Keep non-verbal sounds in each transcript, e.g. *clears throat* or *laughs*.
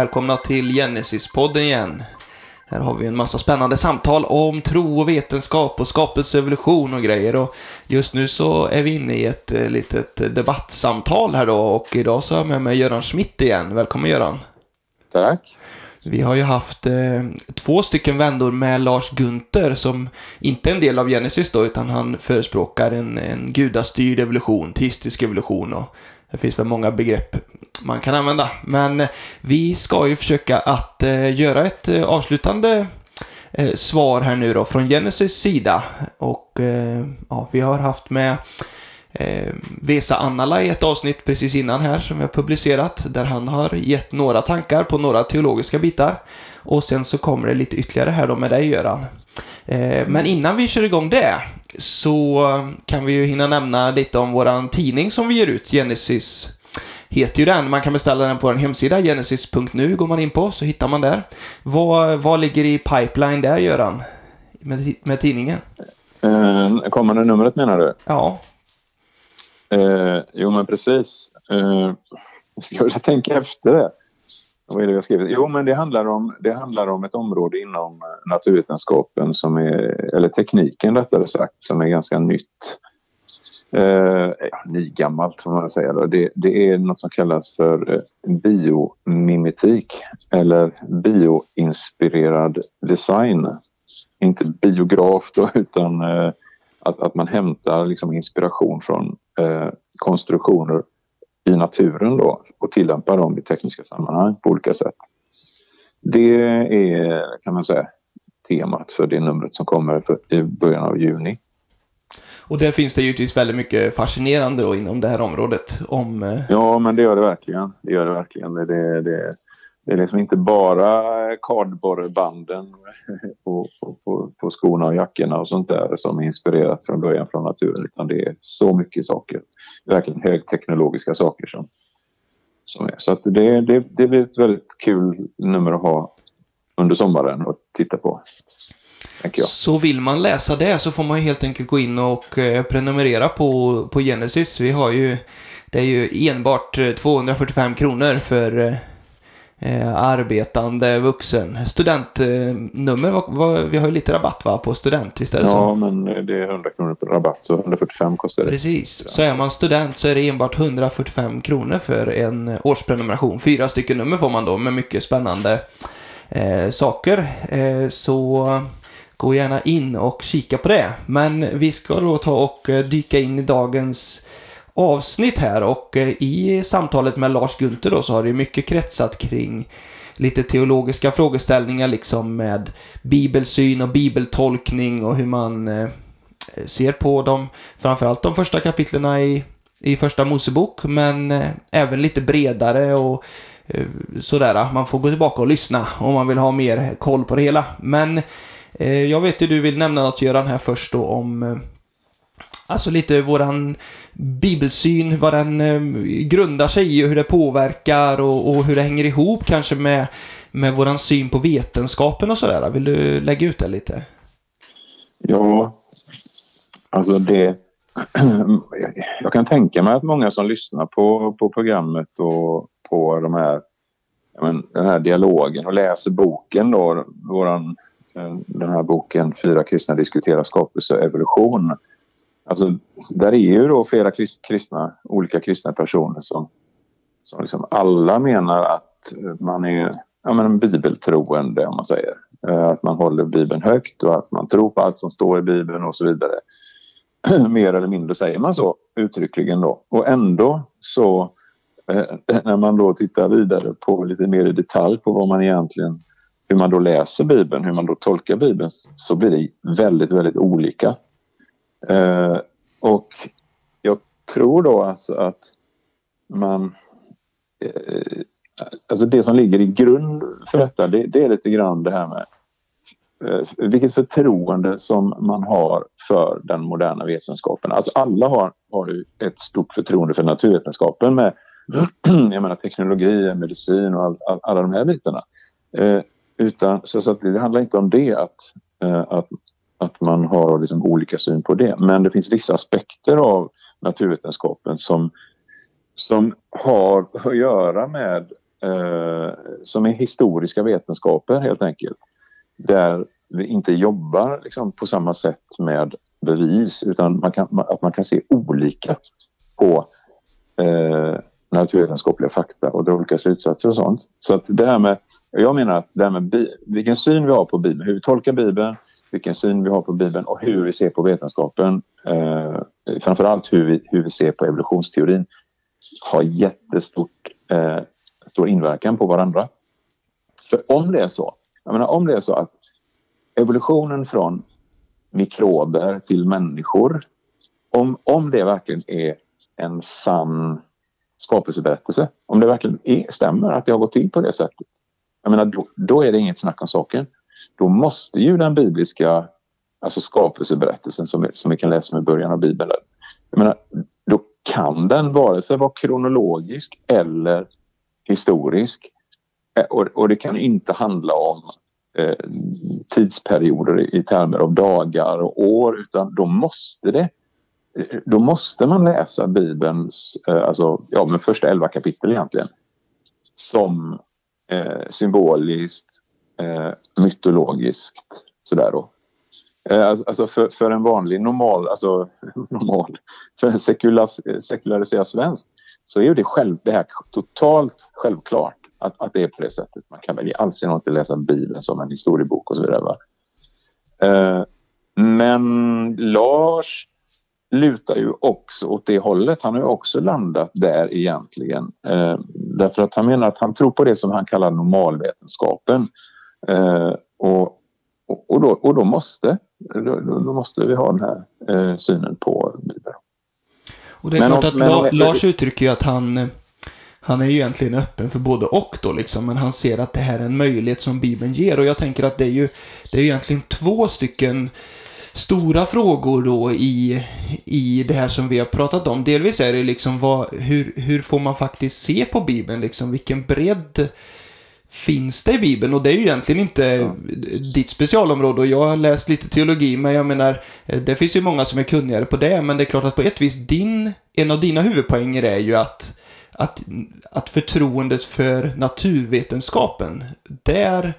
Välkomna till Genesis-podden igen. Här har vi en massa spännande samtal om tro och vetenskap och skapelseevolution och grejer. Och just nu så är vi inne i ett eh, litet debattsamtal här då och idag så har jag med mig Göran Schmidt igen. Välkommen Göran! Tack! Vi har ju haft eh, två stycken vändor med Lars Gunther som inte är en del av Genesis då utan han förespråkar en, en gudastyrd evolution, teistisk evolution och det finns väl många begrepp man kan använda. Men eh, vi ska ju försöka att eh, göra ett eh, avslutande svar här nu då från Genesis sida. Och ja, vi har haft med eh, Vesa Annala i ett avsnitt precis innan här som vi har publicerat. Där han har gett några tankar på några teologiska bitar. Och sen så kommer det lite ytterligare här då med dig Göran. Eh, men innan vi kör igång det så kan vi ju hinna nämna lite om våran tidning som vi ger ut, Genesis heter ju den. Man kan beställa den på vår hemsida, genesis.nu går man in på, så hittar man där. Vad, vad ligger i pipeline där, Göran? Med, med tidningen? Eh, kommande numret menar du? Ja. Eh, jo, men precis. Eh, *laughs* jag tänka efter det. Vad är det jag skrivit? Jo, men det handlar, om, det handlar om ett område inom eh, naturvetenskapen som är, eller tekniken rättare sagt, som är ganska nytt. Eh, ja, nygammalt får man säga. Det, det är något som kallas för eh, biomimetik eller bioinspirerad design. Inte biograf då, utan eh, att, att man hämtar liksom inspiration från eh, konstruktioner i naturen då och tillämpar dem i tekniska sammanhang på olika sätt. Det är, kan man säga, temat för det numret som kommer för, i början av juni. Och där finns det givetvis väldigt mycket fascinerande då inom det här området. Om, eh... Ja, men det gör det verkligen. Det gör det verkligen. Det, det, det, det är liksom inte bara kardborrebanden på, på, på, skorna och jackorna och sånt där som är inspirerat från början från naturen utan det är så mycket saker. Verkligen högteknologiska saker som, som är. Så att det, det, det blir ett väldigt kul nummer att ha under sommaren och titta på. Så vill man läsa det så får man helt enkelt gå in och eh, prenumerera på, på Genesis. Vi har ju, det är ju enbart eh, 245 kronor för eh, arbetande vuxen. Studentnummer, vad, vad, vi har ju lite rabatt va, på student, visst är det ja, så? Ja, men det är 100 kronor på rabatt, så 145 kostar det. Precis, så är man student så är det enbart 145 kronor för en årsprenumeration. Fyra stycken nummer får man då med mycket spännande eh, saker. Eh, så gå gärna in och kika på det. Men vi ska då ta och eh, dyka in i dagens avsnitt här och eh, i samtalet med Lars Gunther då så har det mycket kretsat kring lite teologiska frågeställningar liksom med bibelsyn och bibeltolkning och hur man eh, ser på dem. Framförallt de första kapitlen i, i första Mosebok men eh, även lite bredare och sådär. Man får gå tillbaka och lyssna om man vill ha mer koll på det hela. Men jag vet ju du vill nämna något Göran här först då om Alltså lite våran bibelsyn, vad den eh, grundar sig i och hur det påverkar och, och, hur det hänger ihop kanske med, med våran syn på vetenskapen och sådär. Vill du lägga ut det lite? Ja, alltså det... *clears throat* Jag kan tänka mig att många som lyssnar på, på programmet och på de här, men, den här dialogen och läser boken då, våran eh, den här boken Fyra kristna diskuterar skapelse och evolution. Alltså, där är ju då flera kristna, olika kristna personer som, som liksom alla menar att man är ja, men bibeltroende om man säger. Eh, att man håller Bibeln högt och att man tror på allt som står i Bibeln och så vidare. *clears throat* Mer eller mindre säger man så uttryckligen då. Och ändå så eh, *clears throat* när man då tittar vidare på lite mer i detalj på vad man egentligen hur man då läser Bibeln, hur man då tolkar Bibeln så blir det väldigt, väldigt olika. Eh, och jag tror då alltså att man... Eh, alltså det som ligger i grund för detta det, det är lite grann det här med eh, vilket förtroende som man har för den moderna vetenskapen. Alltså alla har, har ju ett stort förtroende för naturvetenskapen med *clears throat* jag menar, teknologi, medicin och all, all, alla de här bitarna. Eh, utan, så, så det handlar inte om det, att, eh, att, att man har liksom olika syn på det. Men det finns vissa aspekter av naturvetenskapen som, som har att göra med eh, som är historiska vetenskaper helt enkelt. Där vi inte jobbar liksom, på samma sätt med bevis utan man kan, att man kan se olika på eh, naturvetenskapliga fakta och dra olika slutsatser och sånt. Så att det här med, jag menar att det här med vilken syn vi har på Bibeln, hur vi tolkar Bibeln, vilken syn vi har på Bibeln och hur vi ser på vetenskapen. Eh, framförallt hur vi, hur vi ser på evolutionsteorin har jättestort eh, stor inverkan på varandra. För om det är så, jag menar om det är så att evolutionen från mikrober till människor, om, om det verkligen är en sann skapelseberättelse, om det verkligen är, stämmer att det har gått till på det sättet, jag menar då, då är det inget snack om saken. Då måste ju den bibliska alltså skapelseberättelsen som, som vi kan läsa om i början av Bibeln, jag menar, då kan den vare sig vara kronologisk eller historisk. Eh, och, och det kan inte handla om eh, tidsperioder i, i termer av dagar och år utan då måste det eh, då måste man läsa Bibelns, eh, alltså ja men första elva kapitel egentligen som eh, symboliskt, eh, mytologiskt sådär då. Eh, alltså, alltså för, för, en vanlig normal, alltså *laughs* normal, för en sekular, sekulariserad svensk så är det, själv, det här totalt självklart att, att det är på det sättet. Man kan väl i all sin inte läsa Bibeln som en historiebok och så vidare. Eh, men Lars lutar ju också åt det hållet. Han har ju också landat där egentligen. Eh, därför att han menar att han tror på det som han kallar normalvetenskapen. Eh, och, och, då, och då, måste, då, då måste vi ha den här eh, synen på Bibeln. Och det är men klart om, att om, Lars uttrycker ju att han, han är ju egentligen öppen för både och då liksom, men han ser att det här är en möjlighet som Bibeln ger. Och jag tänker att det är ju, det är egentligen två stycken stora frågor då i, i det här som vi har pratat om. Delvis är det liksom vad, hur, hur får man faktiskt se på Bibeln, liksom vilken bredd finns det i Bibeln? Och det är ju egentligen inte ja. ditt specialområde och jag har läst lite teologi, men jag menar, det finns ju många som är kunnigare på det, men det är klart att på ett vis, din, en av dina huvudpoänger är ju att, att, att förtroendet för naturvetenskapen, där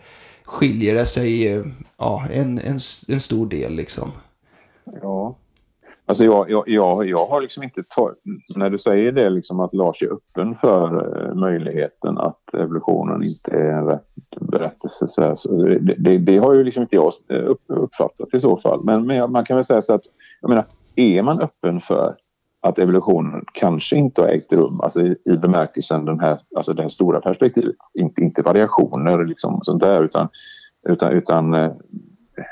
skiljer det sig ja, en, en, en stor del liksom. Ja, Alltså jag, jag, jag, jag har liksom inte. När du säger det liksom att Lars är öppen för eh, möjligheten att evolutionen inte är en rätt berättelse. Så, här, så det, det, det, har ju liksom inte jag eh, uppfattat i så fall. Men, men man kan väl säga så att, jag menar, är man öppen för att evolutionen kanske inte har ägt rum, alltså i, i bemärkelsen den här, alltså det här stora perspektivet, inte, inte variationer liksom och sånt där utan, utan, utan eh,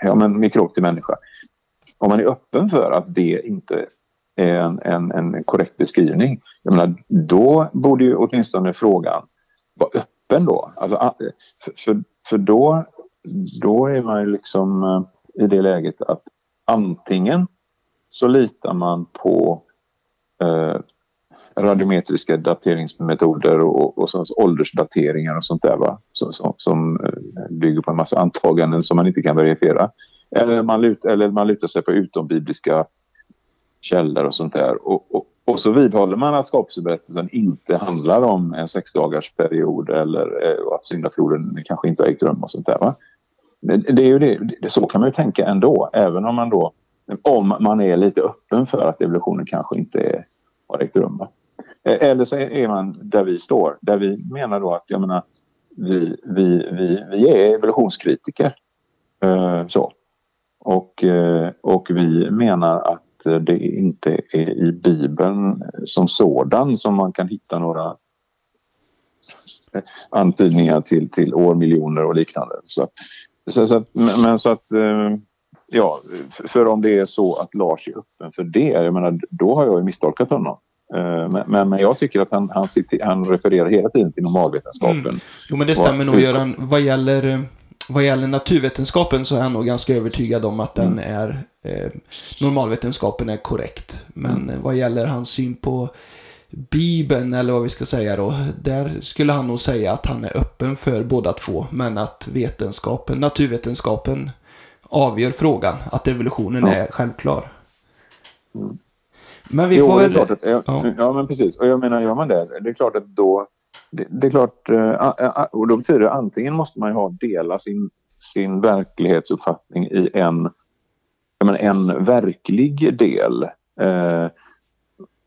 ja, men mikrob till människa om man är öppen för att det inte är en, en, en korrekt beskrivning, jag menar, då borde ju åtminstone frågan vara öppen då. Alltså, för, för, för då, då är man ju liksom eh, i det läget att antingen så litar man på eh, radiometriska dateringsmetoder och, och så, åldersdateringar och sånt där va? Så, så, som eh, bygger på en massa antaganden som man inte kan verifiera. Eller man, lut, eller man lutar sig på utombibliska källor och sånt där. Och, och, och så vidhåller man att skapelseberättelsen inte handlar om en sexdagarsperiod eller eh, att syndafloden kanske inte har ägt rum och sånt där. Va? Det är ju det, så kan man ju tänka ändå, även om man då om man är lite öppen för att evolutionen kanske inte är, har ägt rum. Va? Eh, eller så är man där vi står, där vi menar då att jag menar, vi, vi, vi, vi är evolutionskritiker. Eh, så. Och, eh, och vi menar att det inte är i Bibeln som sådan som man kan hitta några eh, antydningar till, till årmiljoner och liknande. Så, så, så men så att, eh, ja, för om det är så att Lars är öppen för det, jag menar, då har jag ju misstolkat honom. Eh, men, men, men, jag tycker att han, han, sitter, han refererar hela tiden till normalvetenskapen. Mm. Jo, men det stämmer nog Göran. Vad gäller vad gäller naturvetenskapen så är jag nog ganska övertygad om att den mm. är eh, normalvetenskapen är korrekt. Men mm. vad gäller hans syn på Bibeln eller vad vi ska säga då. Där skulle han nog säga att han är öppen för båda två. Men att vetenskapen, naturvetenskapen avgör frågan. Att evolutionen ja. är självklar. Mm. Men vi jo, får väl... Att, ja, ja. men precis. Och jag menar, gör man det, det är klart att då det, det, är klart, eh, och då betyder det antingen måste man ju ha dela sin, sin verklighetsuppfattning i en, menar, en verklig del. Eh,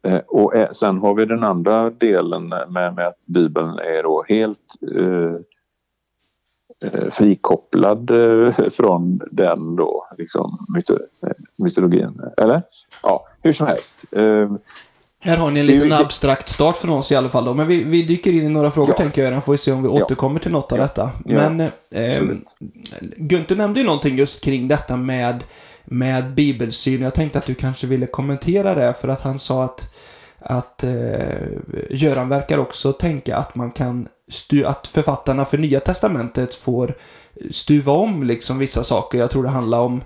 eh, och sen har vi den andra delen med, med att Bibeln är då helt eh, eh frikopplad från den då, liksom mytologin. Eller? Ja, hur som helst. Här har ni en liten abstrakt start från oss i alla fall då. Men vi, vi dyker in i några frågor ja. tänker jag. Sen får vi se om vi ja. återkommer till något av ja. detta. Men eh, Gunther nämnde ju någonting just kring detta med, med bibelsyn. Jag tänkte att du kanske ville kommentera det. För att han sa att, att eh, Göran verkar också tänka att man kan att författarna för Nya Testamentet får stuva om liksom vissa saker. Jag tror det handlar om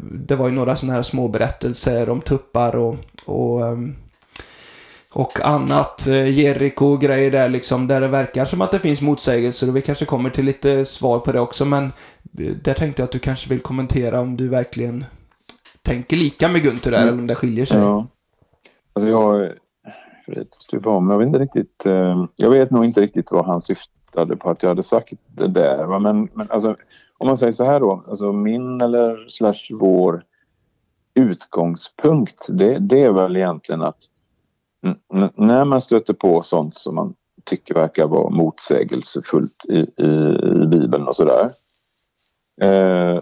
det var ju några sådana här små berättelser om tuppar och, och um, och annat eh, Jericho-grejer där liksom, där det verkar som att det finns motsägelser och vi kanske kommer till lite svar på det också, men eh, där tänkte jag att du kanske vill kommentera om du verkligen tänker lika med Gunther där, mm. eller om det skiljer sig. Ja. Alltså jag, om, jag vet inte riktigt, eh, jag vet nog inte riktigt vad han syftade på att jag hade sagt det där, men, men alltså, om man säger så här då, alltså min eller slash vår utgångspunkt, det, det är väl egentligen att när man stöter på sånt som man tycker verkar vara motsägelsefullt i, i, i Bibeln och sådär. Eh,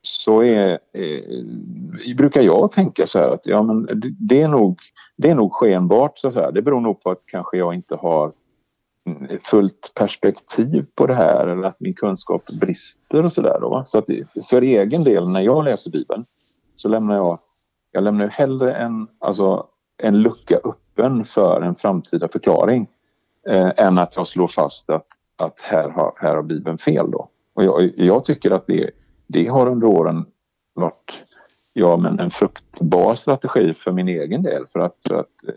så är, eh, brukar jag tänka så här att ja, men det, är nog, det är nog skenbart. Så här. Det beror nog på att kanske jag inte har fullt perspektiv på det här eller att min kunskap brister och sådär. Så att för egen del när jag läser Bibeln så lämnar jag, jag lämnar hellre en, alltså en lucka öppen för en framtida förklaring eh, än att jag slår fast att, att här, har, här har Bibeln fel. Då. Och jag, jag tycker att det, det har under åren varit ja, men en fruktbar strategi för min egen del. För att, för att eh,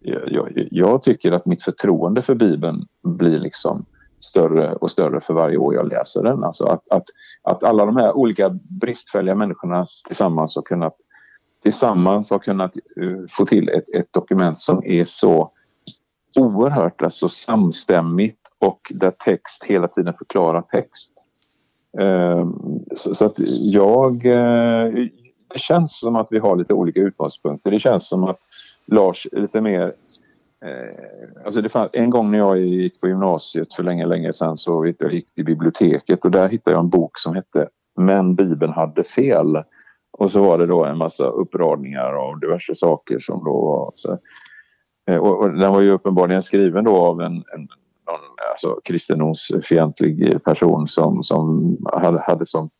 jag, jag, tycker att mitt förtroende för Bibeln blir liksom större och större för varje år jag läser den. Alltså att, att, att alla de här olika bristfälliga människorna tillsammans har kunnat tillsammans har kunnat eh, få till ett, ett, dokument som är så oerhört alltså samstämmigt och där text hela tiden förklarar text. Ehm, så, att jag... Eh, det känns som att vi har lite olika utgångspunkter. Det känns som att Lars lite mer Eh, alltså det fann, en gång när jag gick på gymnasiet för länge, länge sedan så vet jag, gick till biblioteket och där hittade jag en bok som hette Men Bibeln hade fel och så var det då en massa uppradningar av diverse saker som då var så, eh, och, och den var ju uppenbarligen skriven då av en, en någon, alltså kristendomsfientlig person som, som hade, hade som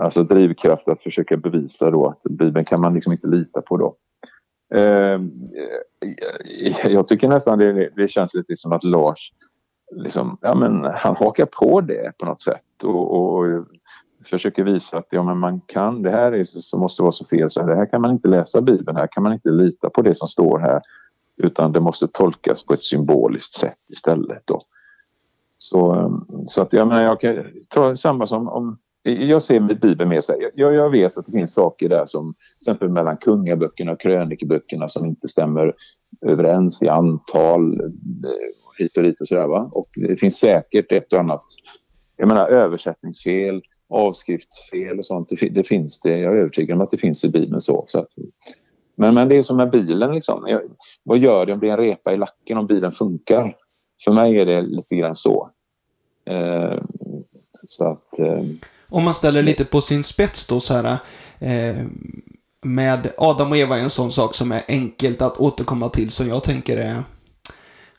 alltså drivkraft att försöka bevisa då att Bibeln kan man liksom inte lita på då. Eh, eh, jag tycker nästan det, det känns lite som att Lars liksom, ja men han hakar på det på något sätt och, och försöker visa att ja, men man kan, det här är så, måste vara så fel så här, här kan man inte läsa Bibeln, här kan man inte lita på det som står här utan det måste tolkas på ett symboliskt sätt istället. Då. Så, så att jag menar, jag kan ta samma som om jag ser med Bibeln med sig. Jag, jag vet att det finns saker där som till exempel mellan kungaböckerna och krönikeböckerna som inte stämmer överens i antal eh, hit och dit och sådär. Va? Och det finns säkert ett och annat jag menar översättningsfel, avskriftsfel och sånt. Det, det, finns det. Jag är övertygad om att det finns i Bibeln så. så att, men, men det är som med bilen. Liksom. Jag, vad gör det om det är en repa i lacken om bilen funkar? För mig är det lite grann så. Eh, så att, eh, om man ställer lite på sin spets då så här. Eh, med Adam och Eva är en sån sak som är enkelt att återkomma till som jag tänker är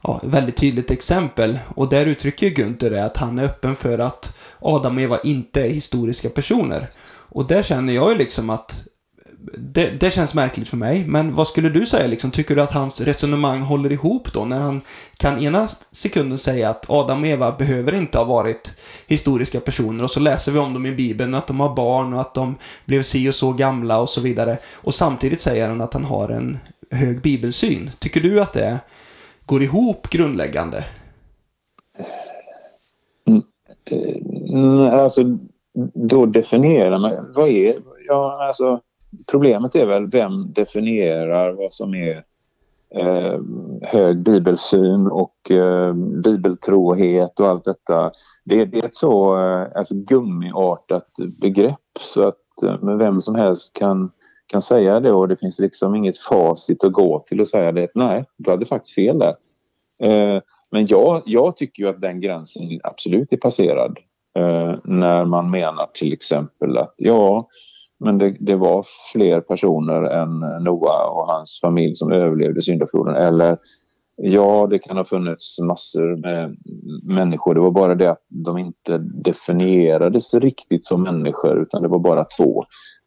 ja, väldigt tydligt exempel. Och där uttrycker Gunther det att han är öppen för att Adam och Eva inte är historiska personer. Och där känner jag ju liksom att det, det, känns märkligt för mig, men vad skulle du säga liksom? Tycker du att hans resonemang håller ihop då? När han kan ena sekunden säga att Adam och Eva behöver inte ha varit historiska personer och så läser vi om dem i Bibeln, att de har barn och att de blev si och så gamla och så vidare. Och samtidigt säger han att han har en hög bibelsyn. Tycker du att det går ihop grundläggande? Mm, eh, alltså, då definierar man... Vad är... Ja, alltså, problemet är väl vem definierar vad som är eh, hög bibelsyn och eh, bibeltrohet och allt detta. Det, det är ett så eh, alltså gummiartat begrepp så att eh, vem som helst kan, kan säga det och det finns liksom inget facit att gå till och säga det. Nej, du hade faktiskt fel där. Eh, men jag, jag tycker ju att den gränsen absolut är passerad. Eh, när man menar till exempel att ja, men det, det, var fler personer än Noa och hans familj som överlevde syndafloden. Eller ja, det kan ha funnits massor med människor. Det var bara det att de inte definierades riktigt som människor utan det var bara två.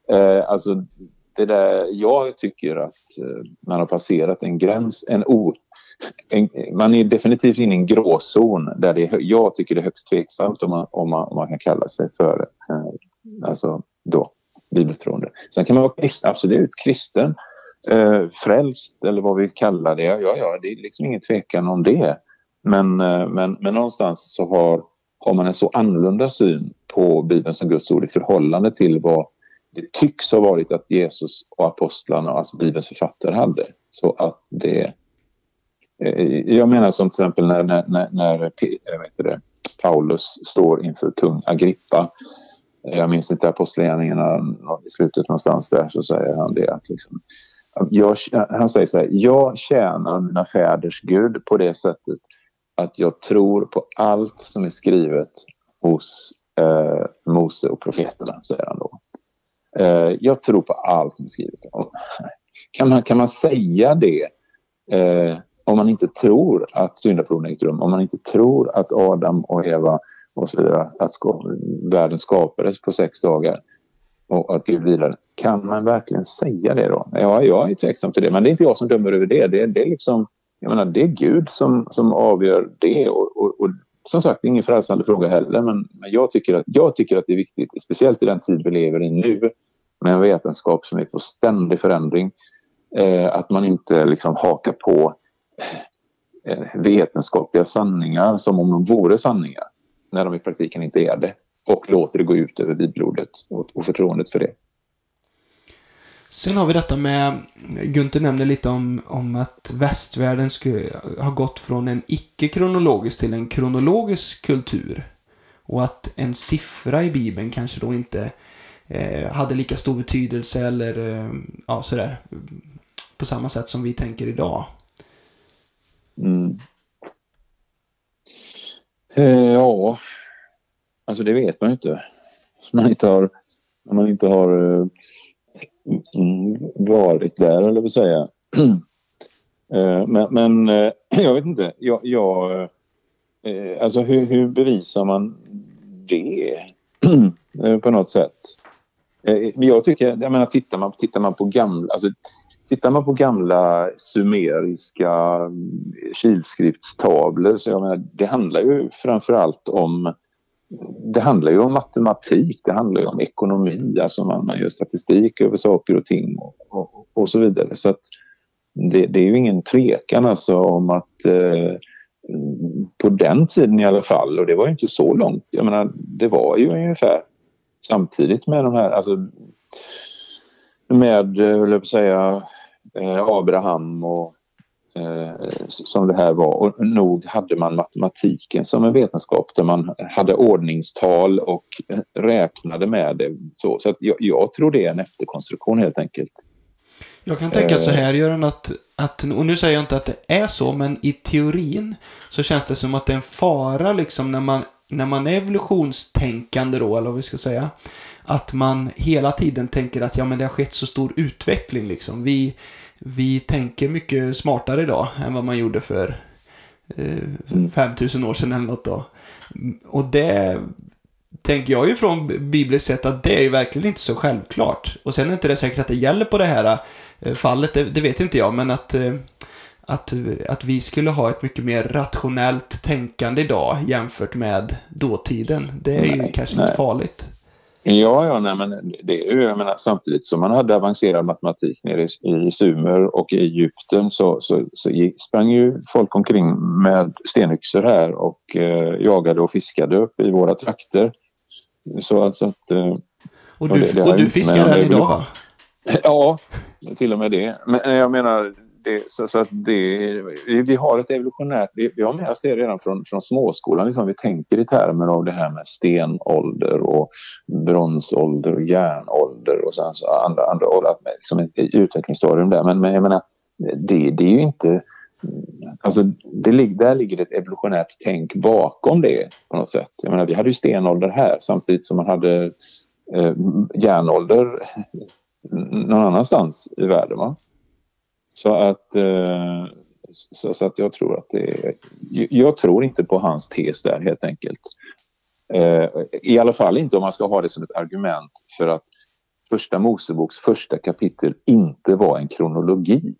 Eh, alltså, det där, jag tycker att eh, man har passerat en gräns, en, o, en, man är definitivt inne i en gråzon där det, jag tycker det är högst tveksamt om man, om man, om man kan kalla sig för eh, alltså då, bibeltroende. Sen kan man vara kristen, absolut kristen, eh, frälst eller vad vi kallar det. Ja, ja, det är liksom ingen tvekan om det. Men, eh, men, men någonstans så har, har man en så annorlunda syn på Bibeln som Guds ord i förhållande till vad det tycks ha varit att Jesus och apostlarna, alltså Bibelns författare, hade. Så att det... Eh, jag menar som till exempel när, när, när, när eh, det, Paulus står inför kung Agrippa jag minns inte apostlagärningarna i slutet någonstans där så säger han det att liksom, jag, han säger så här, jag tjänar mina fäders Gud på det sättet att jag tror på allt som är skrivet hos eh, Mose och profeterna, säger han då. Eh, jag tror på allt som är skrivet. Kan man, kan man säga det eh, om man inte tror att syndafloden ägt rum, om man inte tror att Adam och Eva och så vidare, att ska, världen skapades på sex dagar och att Gud vilade. Kan man verkligen säga det då? Ja, jag är tveksam till det, men det är inte jag som dömer över det. Det, det är liksom, jag menar, det är Gud som, som avgör det och, och, och som sagt, ingen frälsande fråga heller, men, men jag, tycker att, jag tycker att det är viktigt, speciellt i den tid vi lever i nu, med en vetenskap som är på ständig förändring, eh, att man inte liksom hakar på eh, vetenskapliga sanningar som om de vore sanningar när de i praktiken inte är det och låter det gå ut över bibelordet och, och förtroendet för det. Sen har vi detta med, Gunther nämner lite om, om att västvärlden skulle ha gått från en icke-kronologisk till en kronologisk kultur. Och att en siffra i Bibeln kanske då inte eh, hade lika stor betydelse eller eh, ja, sådär. På samma sätt som vi tänker idag. Mm. Eh, ja, alltså det vet man ju inte. När man inte har, när man inte har uh, varit där, eller vill säga. uh, men, men uh, *clears throat* jag vet inte. Jag, jag eh, alltså hur, hur, bevisar man det *clears throat* på något sätt? jag tycker, jag menar tittar man, tittar man på gamla, alltså Tittar man på gamla sumeriska mm, kilskriftstavlor så jag menar, det handlar ju framförallt om det handlar ju om matematik, det handlar ju om ekonomi, alltså man, man gör statistik över saker och ting och, och, och så vidare. Så att det, det, är ju ingen tvekan alltså om att eh, på den tiden i alla fall, och det var ju inte så långt, jag menar det var ju ungefär samtidigt med de här, alltså med, höll jag på att säga, eh, Abraham och eh, som det här var. Och nog hade man matematiken som en vetenskap där man hade ordningstal och räknade med det. Så, så att jag, jag tror det är en efterkonstruktion helt enkelt. Jag kan tänka så här, Göran, att, att, och nu säger jag inte att det är så, men i teorin så känns det som att det är en fara liksom när man, när man är evolutionstänkande då, eller vad vi ska säga att man hela tiden tänker att ja, men det har skett så stor utveckling. Liksom. Vi, vi tänker mycket smartare idag än vad man gjorde för eh, 5000 år sedan eller något då. Och det tänker jag ju från bibliskt sett att det är ju verkligen inte så självklart. Och sen är inte det säkert att det gäller på det här eh, fallet, det, det vet inte jag, men att, eh, att, att vi skulle ha ett mycket mer rationellt tänkande idag jämfört med dåtiden. Det är nej, ju kanske nej. inte farligt. Ja, ja nej, men det är ju, jag menar, samtidigt som man hade avancerad matematik nere i, i Sumer och i Egypten så, så, så sprang ju folk omkring med stenyxor här och eh, jagade och fiskade upp i våra trakter. Så alltså att... Eh, och du, och det, det och du fiskar här idag? Ja, till och med det. Men jag menar, det, så, så, att det, vi, vi har ett evolutionärt, vi, vi har med oss det redan från, från småskolan. Liksom, vi tänker i termer av det här med stenålder och bronsålder och järnålder och sen så andra, andra åldrar, liksom ett utvecklingsstadium där. Men, men jag menar, det, det är ju inte Alltså, det, där ligger ett evolutionärt tänk bakom det på något sätt. Jag menar, vi hade ju stenålder här samtidigt som man hade eh, järnålder någon annanstans i världen. Va? Så att, eh, så, så, att jag tror att det Jag tror inte på hans tes där helt enkelt. Eh, I alla fall inte om man ska ha det som ett argument för att Första Moseboks första kapitel inte var en kronologi.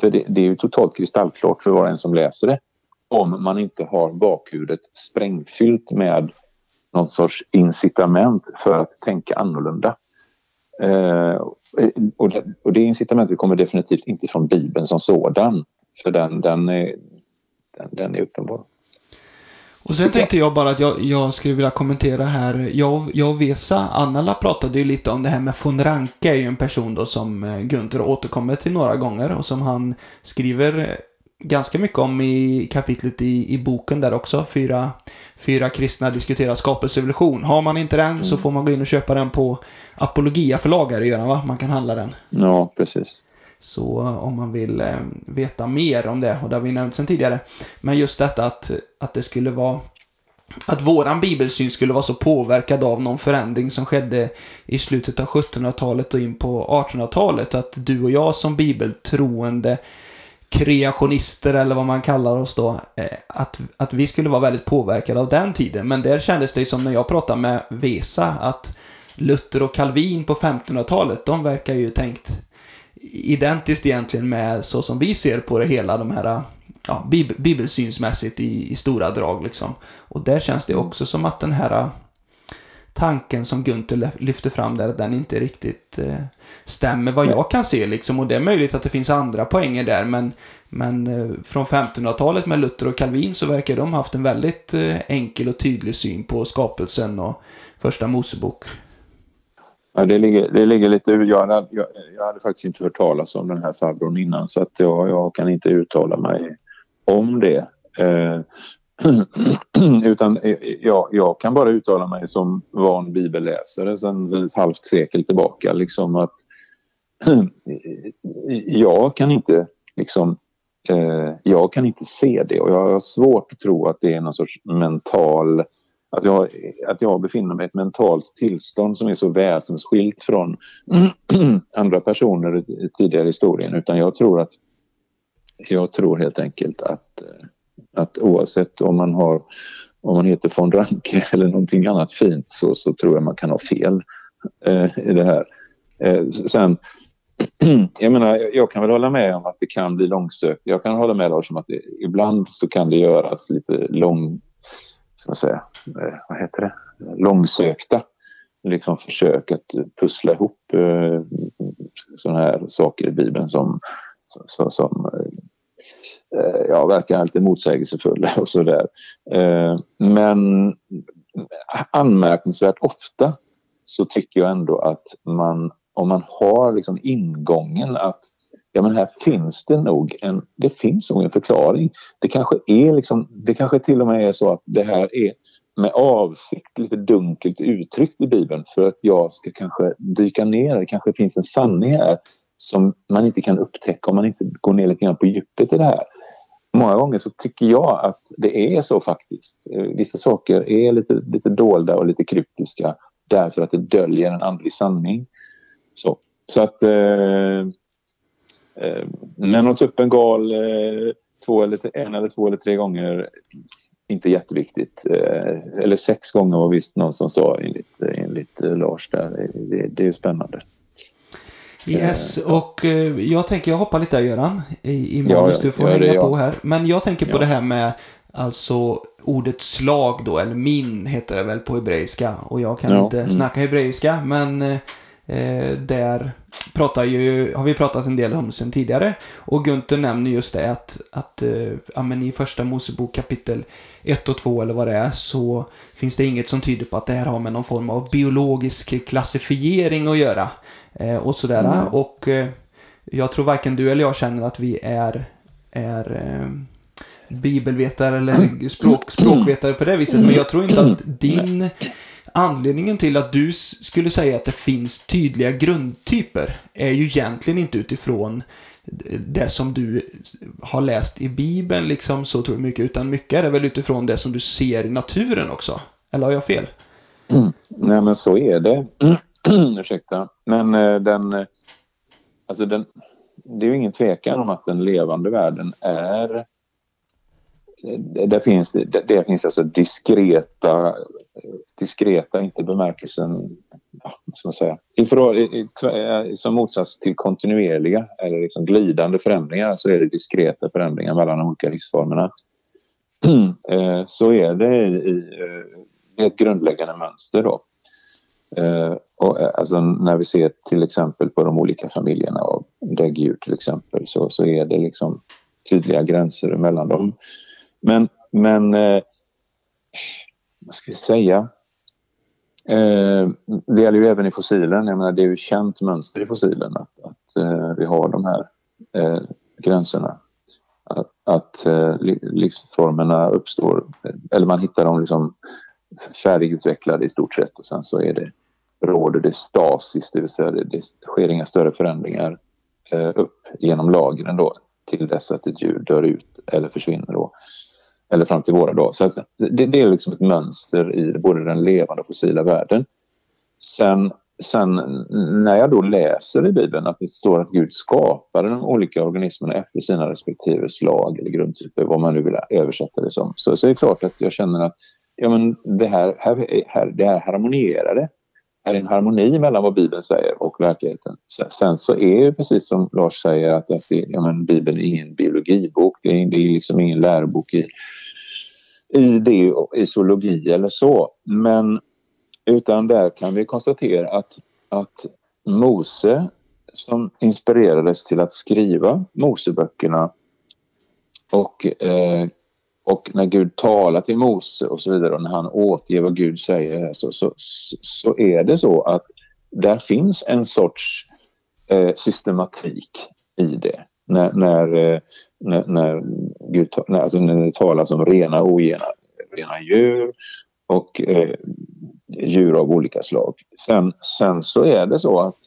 För det, det är ju totalt kristallklart för var och en som läser det. Om man inte har bakhuvudet sprängfyllt med någon sorts incitament för att tänka annorlunda. Eh, och, det, och det incitamentet kommer definitivt inte från Bibeln som sådan. För den, den, är, den, den är uppenbar. Och sen tänkte jag bara att jag, jag skulle vilja kommentera här. Jag, jag och Vesa, Annala pratade ju lite om det här med von Ranke är ju en person då som eh, Gunther återkommer till några gånger och som han skriver ganska mycket om i kapitlet i, i boken där också. Fyra, fyra kristna diskuterar skapelsevolution. Har man inte den mm. så får man gå in och köpa den på Apologia förlag är det Göran va? Man kan handla den. Ja, precis. Så eh, om man vill eh, veta mer om det, och det har vi nämnt sedan tidigare. Men just detta att, att det skulle vara att våran bibelsyn skulle vara så påverkad av någon förändring som skedde i slutet av 1700-talet och in på 1800-talet. Att du och jag som bibeltroende kreationister eller vad man kallar oss då, eh, att, att vi skulle vara väldigt påverkade av den tiden. Men där kändes det som när jag pratade med Vesa att Luther och Calvin på 1500-talet, de verkar ju tänkt identiskt egentligen med så som vi ser på det hela, de här ja, bib bibelsynsmässigt i, i stora drag liksom. Och där känns det också som att den här tanken som Gunther lyfter fram där, att den inte riktigt eh, stämmer vad jag kan se liksom. Och det är möjligt att det finns andra poänger där, men, men eh, från 1500-talet med Luther och Calvin så verkar de haft en väldigt eh, enkel och tydlig syn på skapelsen och första Mosebok. Ja, det, ligger, det ligger lite... Jag, jag, jag hade faktiskt inte hört talas om den här farbrorn innan så att jag, jag kan inte uttala mig om det. Eh, *clears throat* utan eh, ja, jag, kan bara uttala mig som van bibelläsare sedan ett halvt sekel tillbaka. Liksom att *clears throat* jag kan inte liksom eh, jag kan inte se det och jag har svårt att tro att det är någon sorts mental att jag, att jag befinner mig i ett mentalt tillstånd som är så väsensskilt från *clears throat* andra personer i tidigare historien utan jag tror att jag tror helt enkelt att, eh, att oavsett om man har om man heter von Ranke *laughs* eller någonting annat fint så, så tror jag man kan ha fel eh, i det här. Eh, sen, *clears throat* jag menar, jag kan väl hålla med om att det kan bli långsökt. Jag kan hålla med Lars om att det, ibland så kan det göras lite lång, ska man säga, eh, vad heter det, långsökta liksom försök att pussla ihop eh, sådana här saker i Bibeln som, som, som eh, eh, ja, verkar lite motsägelsefulla *laughs* och sådär. Eh, men anmärkningsvärt ofta så tycker jag ändå att man, om man har liksom ingången att ja men här finns det nog en, det finns nog en förklaring. Det kanske är liksom, det kanske till och med är så att det här är med avsikt lite dunkelt uttryckt i Bibeln för att jag ska kanske dyka ner. Det kanske finns en sanning här som man inte kan upptäcka om man inte går ner lite grann på djupet i det här. Många gånger så tycker jag att det är så faktiskt. Eh, vissa saker är lite, lite dolda och lite kryptiska därför att det döljer en andlig sanning. Så, så att... Eh, eh, men att ta upp en gal eh, två eller, en eller två eller tre gånger inte jätteviktigt. Eh, eller sex gånger var visst någon som sa enligt, enligt Lars där. Det, det är spännande. Yes, och eh, jag tänker, jag hoppar lite där Göran, i, i manus, ja, du får hänga det, på här. Men jag tänker på det här med, alltså ordet slag då, eller min heter det väl på hebreiska. Och jag kan inte mm. snacka hebreiska, men eh, där pratar ju, har vi pratat en del om sen tidigare. Och Gunther nämner just det att, att eh, ja, men i första Mosebok kapitel 1 och 2 eller vad det är så finns det inget som tyder på att det här har med någon form av biologisk klassifiering att göra. Eh, och sådär. Mm. Och eh, jag tror varken du eller jag känner att vi är, är eh, bibelvetare eller språk, språkvetare på det viset. Men jag tror inte att din anledningen till att du skulle säga att det finns tydliga grundtyper är ju egentligen inte utifrån det som du har läst i Bibeln liksom så tror jag mycket, utan mycket är det väl utifrån det som du ser i naturen också. Eller har jag fel? Nej, men så är det. *clears throat* Ursäkta. Men eh, den, eh, alltså den, det är ju ingen tvekan om att den levande världen är eh, det finns, det, finns alltså diskreta, diskreta, inte bemärkelsen, ja, ska man säga, ifrån, i, i, eh, som motsats till kontinuerliga eller liksom glidande förändringar så är det diskreta förändringar mellan de olika livsformerna. *clears throat* Så är det i, i ett grundläggande mönster då. Eh, och, eh, alltså, när vi ser till exempel på de olika familjerna av däggdjur till exempel så, så är det liksom tydliga gränser mellan dem. Men, men eh, vad ska vi säga? Eh, det gäller ju även i fossilen. Jag menar, det är ju känt mönster i fossilen att, att eh, vi har de här eh, gränserna. Att, att eh, livsformerna uppstår, eller man hittar dem liksom färdigutvecklade i stort sett och sen så är det, råder det stasis, det vill säga det, det sker inga större förändringar eh, upp genom lagren då till dess att ett djur dör ut eller försvinner då. Eller fram till våra dagar. Så det, det, är liksom ett mönster i både den levande och fossila världen. Sen, sen när jag då läser i Bibeln att det står att Gud skapade de olika organismerna efter sina respektive slag eller grundtyper, vad man nu vill översätta det som, så, så är det klart att jag känner att ja, men det, här, här, här, det här harmonierade. Här är en harmoni mellan vad Bibeln säger och verkligheten. Sen så är det precis som Lars säger att, att det, ja, men Bibeln är ingen biologibok. Det är, det är liksom ingen lärobok i, i, det, i zoologi eller så. Men utan där kan vi konstatera att, att Mose som inspirerades till att skriva Moseböckerna och eh, och när Gud talar till Mose och så vidare och när han återger vad Gud säger så, så, så är det så att där finns en sorts eh, systematik i det. När, när, eh, när, när, Gud, när, alltså när det talas om rena och ogena rena djur och eh, djur av olika slag. Sen, sen så är det så att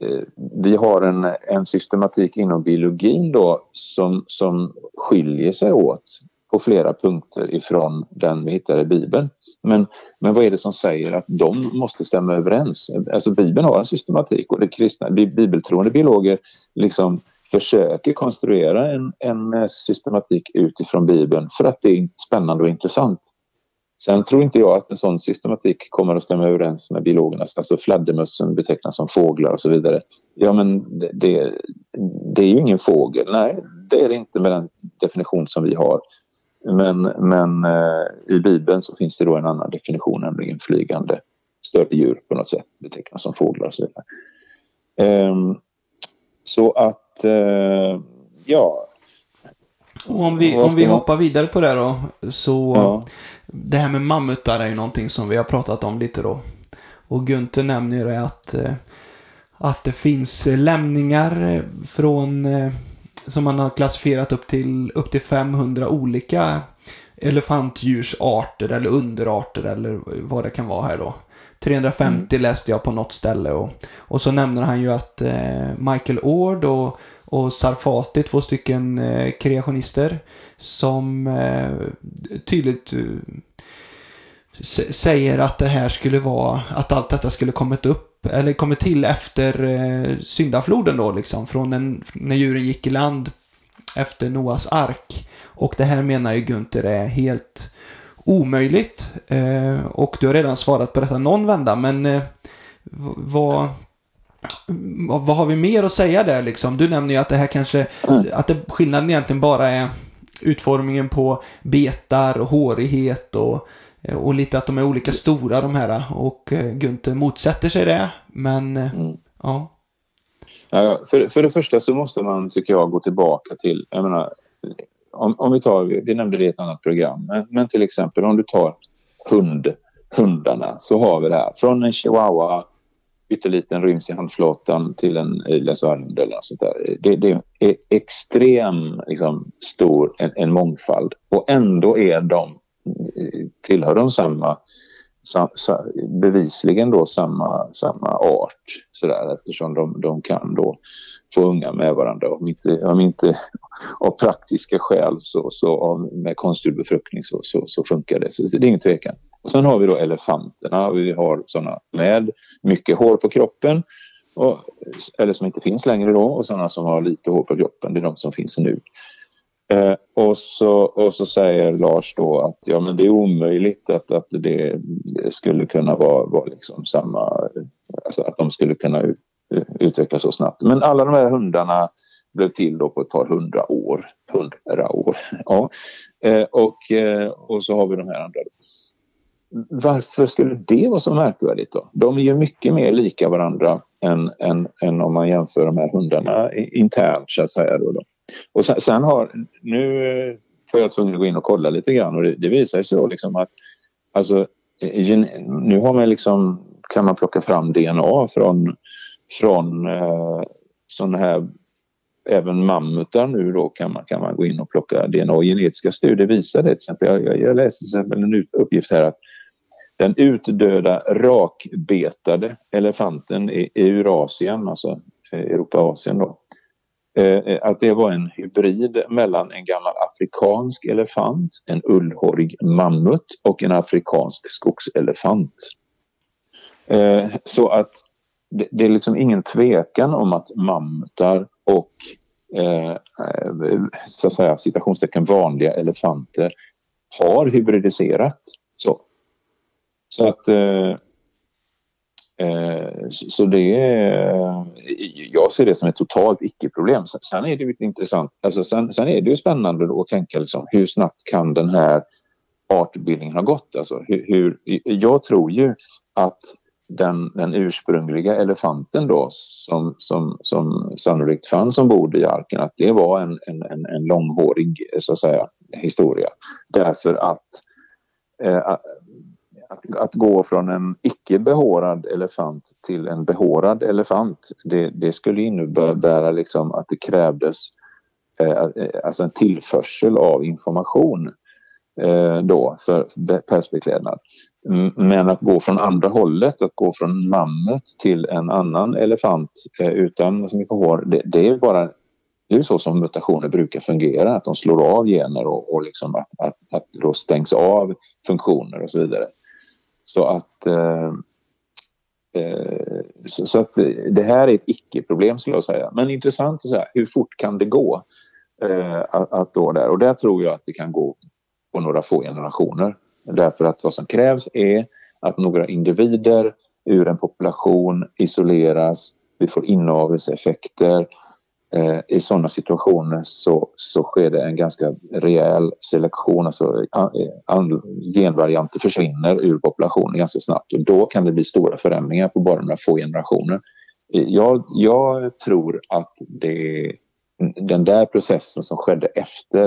eh, vi har en, en systematik inom biologin då som, som skiljer sig åt på flera punkter ifrån den vi hittar i Bibeln. Men, men vad är det som säger att de måste stämma överens? Alltså Bibeln har en systematik och det kristna, bibeltroende biologer liksom försöker konstruera en, en systematik utifrån Bibeln för att det är spännande och intressant. Sen tror inte jag att en sån systematik kommer att stämma överens med biologernas. Alltså fladdermössen betecknas som fåglar och så vidare. Ja men det, det, det är ju ingen fågel. Nej, det är det inte med den definition som vi har. Men, men eh, i Bibeln så finns det då en annan definition, nämligen flygande större djur på något sätt betecknas som fåglar och så vidare. Eh, så att, eh, ja. Och om vi, om vi hoppar vidare på det då, så ja. det här med mammutar är ju någonting som vi har pratat om lite då. Och Gunther nämner ju det att, eh, att det finns lämningar från eh, som man har klassifierat upp till, upp till 500 olika elefantdjursarter eller underarter eller vad det kan vara här då. 350 mm. läste jag på något ställe och, och så nämner han ju att eh, Michael Ord och, och Sarfati, två stycken eh, kreationister som eh, tydligt eh, säger att det här skulle vara, att allt detta skulle kommit upp eller kommit till efter eh, syndafloden då liksom. Från en, när djuren gick i land efter Noas ark. Och det här menar ju Gunther är helt omöjligt. Eh, och du har redan svarat på detta någon vända, men eh, vad, vad har vi mer att säga där liksom? Du nämner ju att det här kanske, mm. att det, skillnaden egentligen bara är utformningen på betar och hårighet och och lite att de är olika stora de här och eh, Gunther motsätter sig det. Men eh, mm. ja. ja för, för det första så måste man tycker jag gå tillbaka till, jag menar, om, om vi tar, vi nämnde det i ett annat program, men, men till exempel om du tar hund, hundarna så har vi det här från en chihuahua pytteliten ryms i handflatan till en varghund eller något sånt där. Det, det är extrem liksom, stor en, en mångfald och ändå är de, tillhör de samma bevisligen då samma, samma art sådär, eftersom de, de kan då få unga med varandra. Om inte, om inte av praktiska skäl så, så av, med konstgjord befruktning så, så, så, funkar det. Så det är ingen tvekan. Och sen har vi då elefanterna. Vi har sådana med mycket hår på kroppen och, eller som inte finns längre då och sådana som har lite hår på kroppen. Det är de som finns nu. Eh, och, så, och så säger Lars då att ja, men det är omöjligt att, att det skulle kunna vara, vara liksom samma, alltså att de skulle kunna utvecklas så snabbt. Men alla de här hundarna blev till då på ett par hundra år. Hundra år, *laughs* ja. Eh, och, eh, och så har vi de här andra. Varför skulle det vara så märkvärdigt då? De är ju mycket mer lika varandra än, än, än om man jämför de här hundarna internt så att säga. Då, då. Och sen, sen, har, nu eh, får jag tvungen att gå in och kolla lite grann och det, det visar sig då liksom att alltså, nu har man liksom, kan man plocka fram DNA från, från eh, sådana här även mammutar nu då kan man, kan man gå in och plocka DNA. Genetiska studier visar det. Till exempel, jag, jag läste till exempel en uppgift här att den utdöda rakbetade elefanten i, Eurasien, alltså eh, Europa-Asien då, Eh, eh, att det var en hybrid mellan en gammal afrikansk elefant, en ullhårig mammut och en afrikansk skogselefant. Eh, så att det, det är liksom ingen tvekan om att mammutar och eh, eh så att säga citationstecken vanliga elefanter har hybridiserat. Så, så att Eh, Eh, så det är, jag ser det som ett totalt icke-problem. Sen är det ju intressant, alltså sen, sen, är det ju spännande att tänka liksom, hur snabbt kan den här artbildningen ha gått? Alltså, hur, hur, jag tror ju att den, den ursprungliga elefanten då som, som, som sannolikt fanns ombord i arken, att det var en, en, en, en långhårig så att säga, historia. Därför att eh, att, att gå från en icke behårad elefant till en behårad elefant det, det skulle innebära liksom att det krävdes eh, eh alltså en tillförsel av information eh, då för pälsbeklädnad. Men att gå från andra hållet, att gå från mammut till en annan elefant eh, utan så mycket hår, det, det är bara det är så som mutationer brukar fungera, att de slår av gener och, och liksom att, att, att då stängs av funktioner och så vidare. Så att, eh, eh, så, så, att det här är ett icke-problem skulle jag säga. Men intressant att säga, hur fort kan det gå? Eh, att, att då där? Och där tror jag att det kan gå på några få generationer. Därför att vad som krävs är att några individer ur en population isoleras, vi får inavelseffekter Eh, I sådana situationer så, så sker det en ganska rejäl selektion, alltså eh, genvarianter försvinner ur populationen ganska snabbt och då kan det bli stora förändringar på bara några få generationer. Eh, jag, jag tror att det, den där processen som skedde efter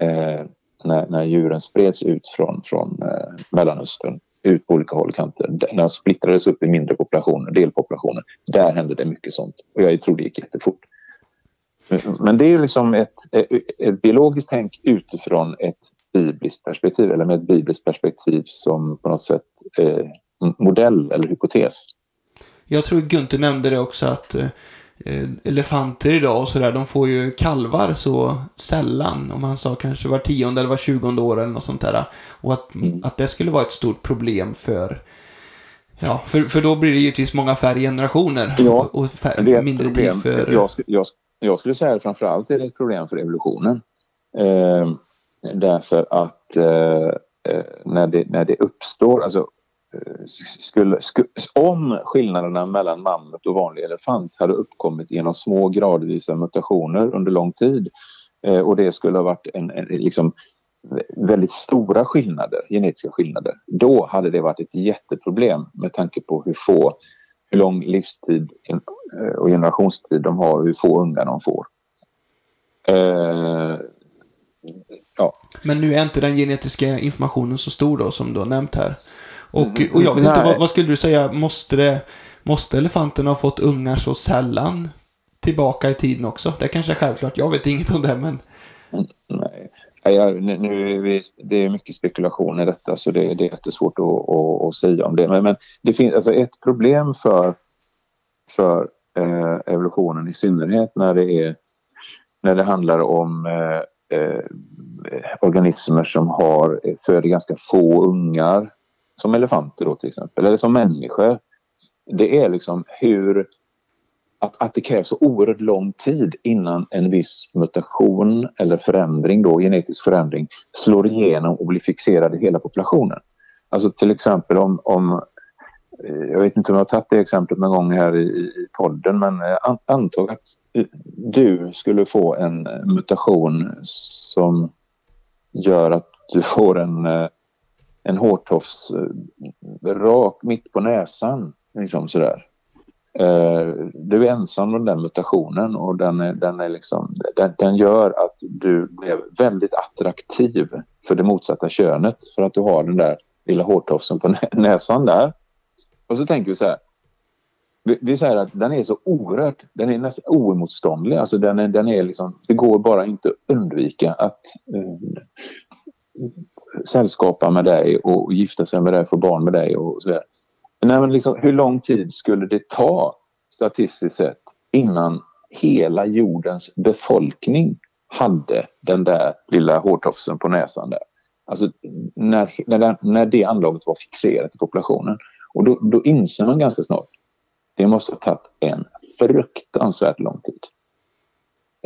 eh, när, när djuren spreds ut från, från eh, Mellanöstern ut på olika håll och kanter. När de splittrades upp i mindre populationer, delpopulationer, där hände det mycket sånt. Och jag tror det gick jättefort. Men det är liksom ett, ett biologiskt tänk utifrån ett bibliskt perspektiv eller med ett bibliskt perspektiv som på något sätt eh, modell eller hypotes. Jag tror Gunther nämnde det också att eh, elefanter idag och sådär, de får ju kalvar så sällan. Om han sa kanske var tionde eller var tjugonde år eller något sånt där. Och att, mm. att det skulle vara ett stort problem för Ja, för, för då blir det givetvis många färre generationer ja, och färre, mindre tid för... Jag, jag, jag skulle säga att framförallt är det ett problem för evolutionen. Eh, därför att eh, eh när, det, när det uppstår, alltså eh, skulle, skulle, om skillnaderna mellan mammut och vanlig elefant hade uppkommit genom små gradvisa mutationer under lång tid eh, och det skulle ha varit en, en, liksom, väldigt stora skillnader, genetiska skillnader, då hade det varit ett jätteproblem med tanke på hur få hur lång livstid eh, och generationstid de har och hur få unga de får. Eh, ja. Men nu är inte den genetiska informationen så stor då som du har nämnt här. Och, och jag vet inte, vad, vad, skulle du säga, måste det, Måste elefanterna ha fått ungar så sällan tillbaka i tiden också? Det kanske är självklart. Jag vet inget om det, men... Ja, nu, nu vi, det är mycket spekulation i detta så det, det är jättesvårt att, att, att säga om det. Men, men, det finns alltså ett problem för, för eh, evolutionen i synnerhet när det, är, när det handlar om eh, eh, organismer som har, eh, föder ganska få ungar som elefanter då till exempel, eller som människor. Det är liksom hur att, att det krävs så oerhört lång tid innan en viss mutation eller förändring, då, genetisk förändring, slår igenom och blir fixerad i hela populationen. Alltså till exempel om, om eh, jag vet inte om jag har tagit det exemplet någon gång här i, podden men eh, antag att eh, du skulle få en mutation som gör att du får en, en hårtofs rak mitt på näsan. Liksom sådär. Eh, du är ensam om den mutationen och den, är, den, är liksom, den, den gör att du blev väldigt attraktiv för det motsatta könet för att du har den där lilla hårtofsen på näsan där. Och så tänker vi så här. Vi, vi säger att den är så oerhört, den är nästan oemotståndlig. Alltså den är, den är liksom, det går bara inte att undvika att eh, sällskapa med dig och, gifta sig med dig, få barn med dig och så vidare. Nej, men liksom, hur lång tid skulle det ta statistiskt sett innan hela jordens befolkning hade den där lilla hårtofsen på näsan där? Alltså när, när, när det anlaget var fixerat i populationen. Och då, då inser man ganska snart det måste ha tagit en fruktansvärt lång tid.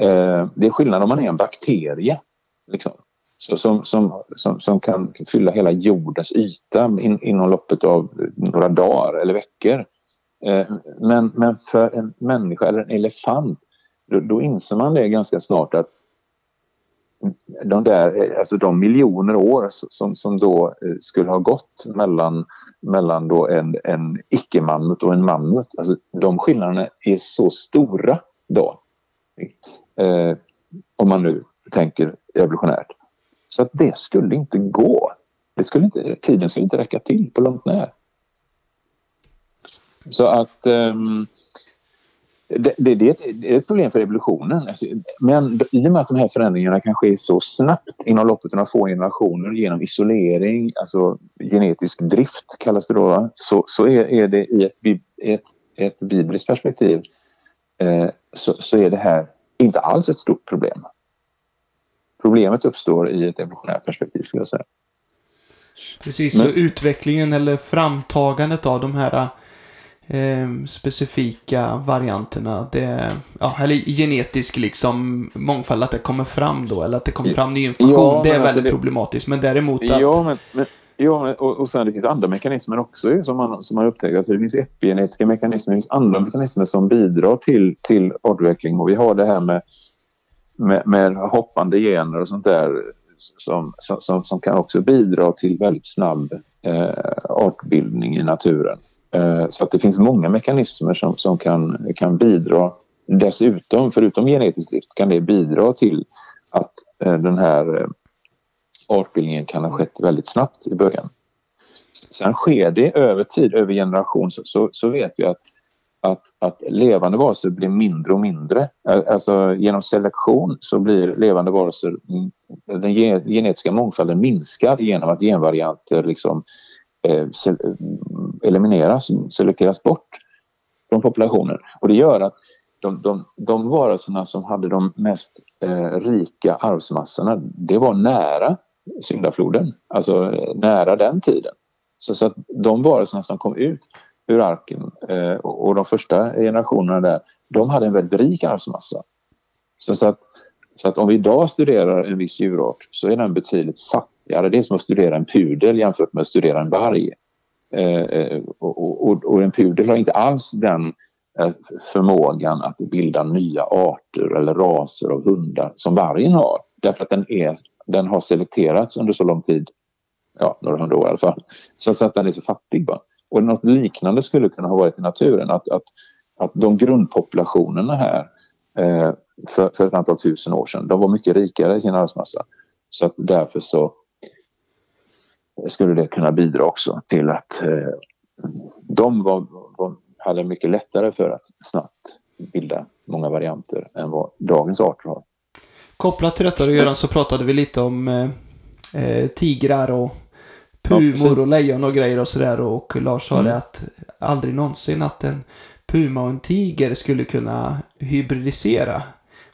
Eh, det är skillnad om man är en bakterie liksom, så, som, som, som, som kan fylla hela jordens yta in, inom loppet av några dagar eller veckor. Eh, men, men för en människa eller en elefant då, då inser man det ganska snart att de där, eh, alltså de miljoner år som, som då eh, skulle ha gått mellan, mellan då en, en icke-mammut och en mammut, alltså de skillnaderna är så stora då. Eh, om man nu tänker evolutionärt. Så att det skulle inte gå. Det skulle inte, tiden skulle inte räcka till på långt när. Så att um, det, det, det, är ett problem för evolutionen. Alltså, men i och med att de här förändringarna kan ske så snabbt inom loppet av några få generationer genom isolering, alltså genetisk drift kallas det då, så, så är, är det i ett, ett, ett bibliskt perspektiv eh, så, så är det här inte alls ett stort problem. Problemet uppstår i ett evolutionärt perspektiv skulle jag säga. Precis, Men, så utvecklingen eller framtagandet av de här eh, specifika varianterna. Det, ja, eller genetisk liksom mångfald, att det kommer fram då, eller att det kommer fram ny information. Ja, det är alltså väldigt det, problematiskt. Men däremot att... Ja, men, men, ja och, och sen det finns andra mekanismer också som man, som man upptäckt. Alltså det finns epigenetiska mekanismer, det finns andra mekanismer som bidrar till, till artutveckling. Och vi har det här med, med, med hoppande gener och sånt där som, som, som kan också bidra till väldigt snabb eh, artbildning i naturen. Eh, så att det finns många mekanismer som, som kan, kan bidra. Dessutom, förutom genetisk drift, kan det bidra till att eh, den här eh, artbildningen kan ha skett väldigt snabbt i början. Sen sker det över tid, över generation, så, så, så vet vi att, att, att levande varelser blir mindre och mindre. Alltså genom selektion så blir levande varelser, mm, den genetiska mångfalden minskar genom att genvarianter liksom Eh, mm, elimineras, selekteras bort från populationen. Och det gör att de, de, de varelserna som hade de mest eh, rika arvsmassorna, det var nära syndafloden, alltså eh, nära den tiden. Så, så att de varelserna som kom ut ur arken eh, och, och, de första generationerna där, de hade en väldigt rik arvsmassa. Så, så, att, så att om vi idag studerar en viss djurart så är den betydligt fattigare det är som att studera en pudel jämfört med att studera en varg. Eh, eh och, och, och, en pudel har inte alls den eh, förmågan att bilda nya arter eller raser av hundar som vargen har. Därför att den, är, den har selekterats under så lång tid, ja, några hundra år i alla fall, så att den är så fattig. Bara. Och något liknande skulle kunna ha varit i naturen. Att, att, att de grundpopulationerna här eh, för, för ett antal tusen år sedan, de var mycket rikare i sin arvsmassa. Så att därför så skulle det kunna bidra också till att eh, de var, var, hade mycket lättare för att snabbt bilda många varianter än vad dagens arter har. Kopplat till detta Göran så pratade vi lite om eh, eh tigrar och pumor ja, och lejon och grejer och sådär. Och Lars sa mm. det att aldrig någonsin att en puma och en tiger skulle kunna hybridisera.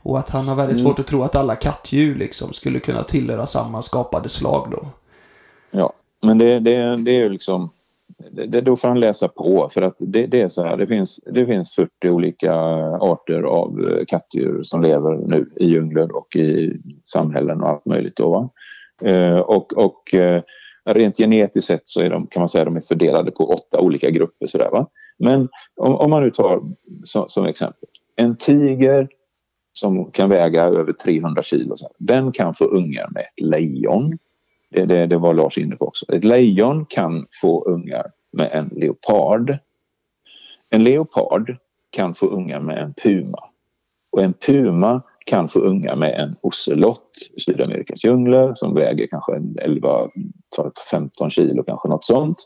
Och att han har väldigt mm. svårt att tro att alla kattdjur liksom skulle kunna tillhöra samma skapade slag då. Ja, men det, det, det är ju liksom det, då får han läsa på för att det, det, är så här, det finns, det finns 40 olika arter av eh, kattdjur som lever nu i djungler och i samhällen och allt möjligt. Då, va? Eh, och, och eh, rent genetiskt sett så är de, kan man säga de är fördelade på åtta olika grupper. Så där, va? Men om, om man nu tar som, som, exempel en tiger som kan väga över 300 kilo, så här, den kan få ungar med ett lejon det, det, det var Lars inne på också. Ett lejon kan få ungar med en leopard. En leopard kan få ungar med en puma. Och en puma kan få ungar med en ocelott i Sydamerikas djungler som väger kanske 11-15 kilo, kanske något sånt.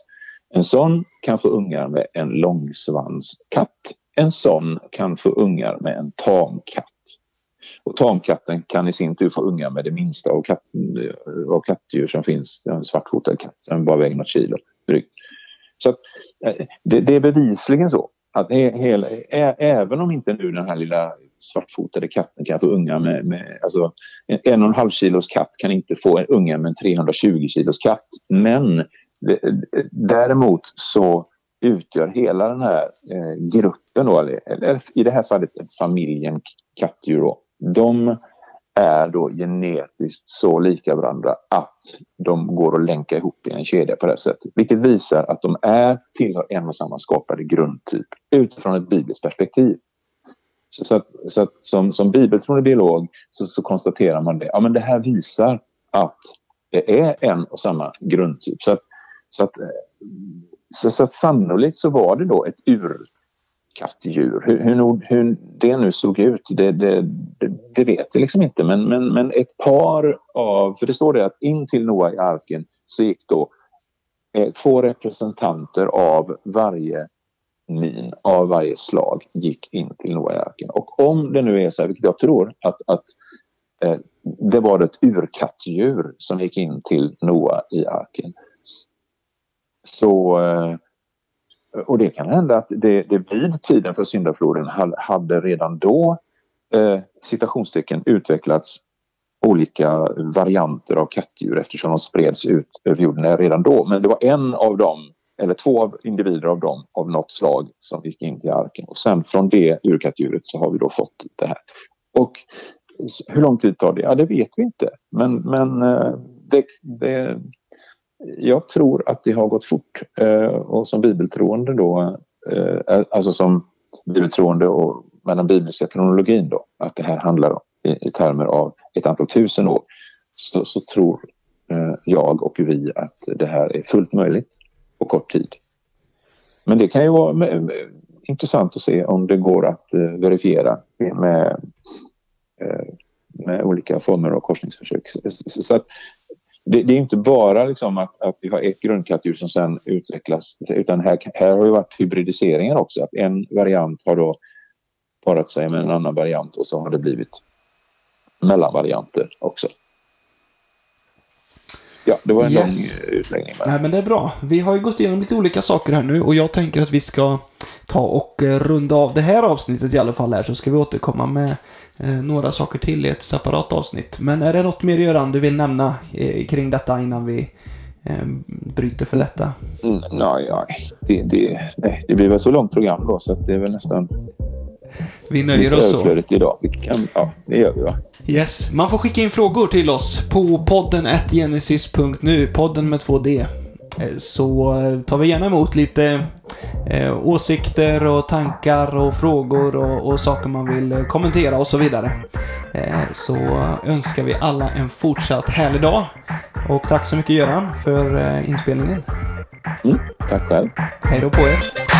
En sån kan få ungar med en långsvanskatt. En sån kan få ungar med en tamkatt. Och tamkatten kan i sin tur få ungar med det minsta av, katt, av kattdjur som finns. En svartfotad katt som bara väger något kilo drygt. Så att, eh, det, det, är bevisligen så att he, he, även om inte nu den här lilla svartfotade katten kan få unga med, med alltså en, och en halv kilos katt kan inte få en unga med en 320 kilos katt. Men däremot så utgör hela den här eh, gruppen, då, eller, i det här fallet familjen kattdjur, då, de är då genetiskt så lika varandra att de går att länka ihop i en kedja på det sättet. Vilket visar att de är, tillhör en och samma skapade grundtyp utifrån ett bibliskt perspektiv. Så, så, att, så att, som, som bibeltroende biolog så, så, konstaterar man det. Ja, men det här visar att det är en och samma grundtyp. Så att, så att, så, så att sannolikt så var det då ett urkattdjur. Hur, hur, hur det nu såg ut, det, det, det, det vet jag liksom inte. Men, men, men ett par av, för det står det att in till Noa i arken så gick då eh, två representanter av varje min, av varje slag, gick in till Noa i. Och om det nu är så här, vilket jag tror, att, att eh, det var ett urkattdjur som gick in till Noa i arken. Så eh, och det kan hända att det, det vid tiden för syndafloden hade redan då eh, citationstecken utvecklats olika varianter av kattdjur eftersom de spreds ut över jorden redan då. Men det var en av dem, eller två av individer av dem av något slag som gick in till arken. Och sen från det urkattdjuret så har vi då fått det här. Och hur lång tid tar det? Ja, det vet vi inte. Men, men eh, det, det, jag tror att det har gått fort eh, och som bibeltroende då, eh, alltså som bibeltroende och med den bibliska kronologin då, att det här handlar om i, i termer av ett antal tusen år, så, så tror jag och vi att det här är fullt möjligt på kort tid. Men det kan ju vara intressant att se om det går att eh, verifiera med, eh, med olika former av korsningsförsök. Så att det, det, är inte bara liksom att, att vi har ett grundkattdjur som sen utvecklas utan här, här har det varit hybridiseringar också. Att en variant har då parat sig med en annan variant och så har det blivit mellanvarianter också. Ja, det var en yes. lång utläggning. Nej, men det är bra. Vi har ju gått igenom lite olika saker här nu och jag tänker att vi ska ta och eh, runda av det här avsnittet i alla fall här så ska vi återkomma med eh, några saker till i ett separat avsnitt. Men är det något mer Göran du vill nämna eh, kring detta innan vi bryter för detta? Mm, nej, det, det, nej, det blir väl så långt program då så att det är väl nästan vi nöjer oss så. idag. Vi kan, ja, det gör vi va? Yes. Man får skicka in frågor till oss på podden genesis.nu, podden med 2D. Eh, så eh, tar vi gärna emot lite eh, åsikter och tankar och frågor och, och, saker man vill kommentera och så vidare. Så önskar vi alla en fortsatt härlig dag. Och tack så mycket Göran för inspelningen. Mm, tack själv. Hej då på er.